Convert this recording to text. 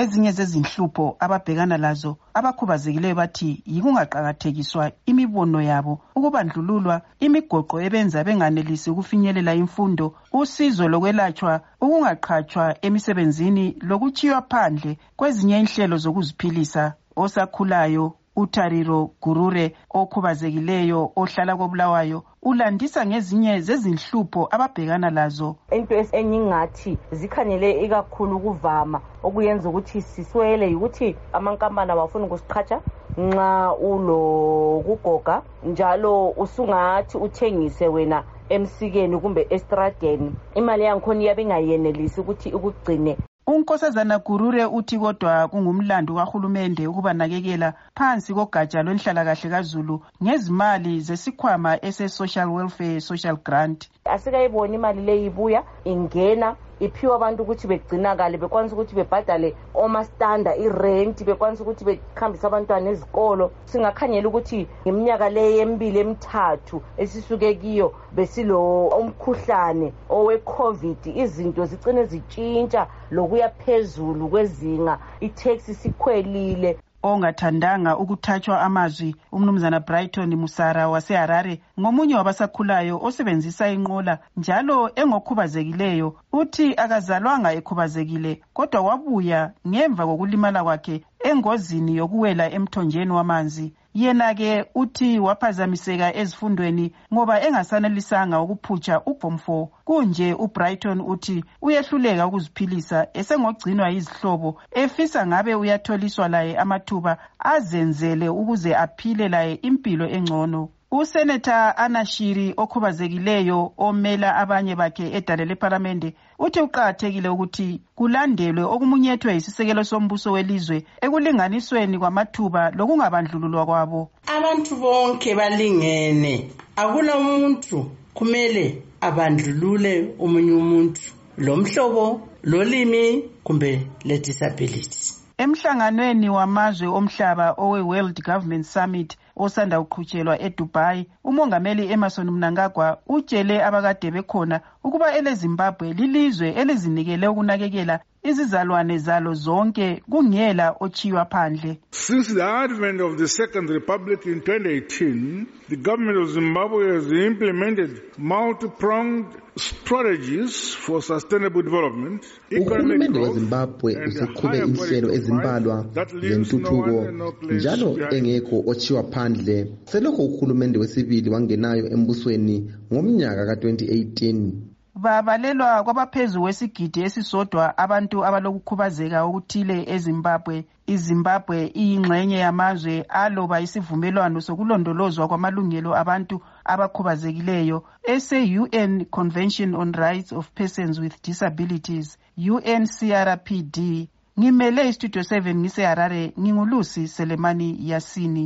ezinye zezinhlupho ababhekana lazo abakhubazekileyo bathi yikungaqakathekiswa imibono yabo ukubandlululwa imigoqo ebenza benganelisi ukufinyelela imfundo usizo lokwelatshwa ukungaqhatshwa emisebenzini lokutshiywa phandle kwezinye inhlelo zokuziphilisa. Osakhulayo utariro gurure okhubazekileyo ohlala kobulawayo ulandisa ngezinye zezinhlupho ababhekana lazo. Into engingathi zikhangele ikakhulu ukuvama okuyenza ukuthi siswele yikuthi amankampani awafuni ukusiqhatsha nxa ulokugoga njalo usungathi uthengise wena emsikeni kumbe estradeni. Imali yangikhona iyabe ingayenelisi ukuthi ikugcine. Unkosazana gurure uthi kodwa kungumlando kahulumende ukubanakekela phansi kogatsha lwenhlalakahle kazulu ngezimali zesikhwama ese-social welfare social grant. Asikayiboni imali leyi ibuya ingena iphiwe abantu ukuthi begcinakale bekwanisa ukuthi bebhadale omastanda irenti bekwanisa ukuthi behambise abantwana ezikolo. Singakhangela ukuthi ngeminyaka leyi emibili emithathu esisuke kiyo besilo umkhuhlane owe-covid izinto zicine zitshintsha lokuya phezulu kwezinga itaxi sikhwelile. Ongathandanga ukuthatshwa amazwi umnumzana brighton musara waseharare ngomunye wabasakhulayo osebenzisa inqola njalo engokhubazekileyo uthi akazalwanga ekhubazekile kodwa wabuya ngemva kokulimala kwakhe engozini yokuwela emthonjeni wamanzi. Yena-ke uthi waphazamiseka ezifundweni ngoba engasanelisanga ukuphutsha uform 4 kunje ubrighton uthi uyehluleka ukuziphilisa esengogcinwa yizihlobo efisa ngabe uyatholiswa laye amathuba azenzele ukuze aphile laye impilo engcono. Useneta anashiri okhubazekileyo omela abanye bakhe edale lephalamende uthi kuqakathekile ukuthi kulandelwe okumunyethwe yisisekelo sombuso welizwe ekulinganisweni kwamathuba lokungabandlululwa kwabo. Abantu bonke balingene. Akula muntu kumele abandlulule omunye umuntu lo mhlobo lolimi kumbe le-disability emhlanganweni wamazwe omhlaba owe-world government summit osanda kuqhutshelwa edubai umongameli emerson mnangagwa utshele abakade bekhona ukuba elezimbabwe lilizwe elizinikele ukunakekela izizalwane zalo zonke kungela ochiywa phandle. Since the advent of the second republic in 2018 the government of zimbabwe has implemented multi-pronged strategies for sustainable development uhulumende wezimbabwe useqhube inhlelo ezimbalwa zentuthuko njalo engekho ochiwa phandle. Selokho uhulumende wesibili wangenayo embusweni ngomnyaka ka-2018 babalelwa kwabaphezu kwesigidi esisodwa abantu abalokukhubazeka okuthile ezimbabwe. Izimbabwe iyingxenye yamazwe aloba isivumelwano sokulondolozwa kwamalungelo abantu abakhubazekileyo ese-un convention on rights of persons with disabilities uncrpd ngimele istudio 7 ngiseharare ngingulusi selemani yasini.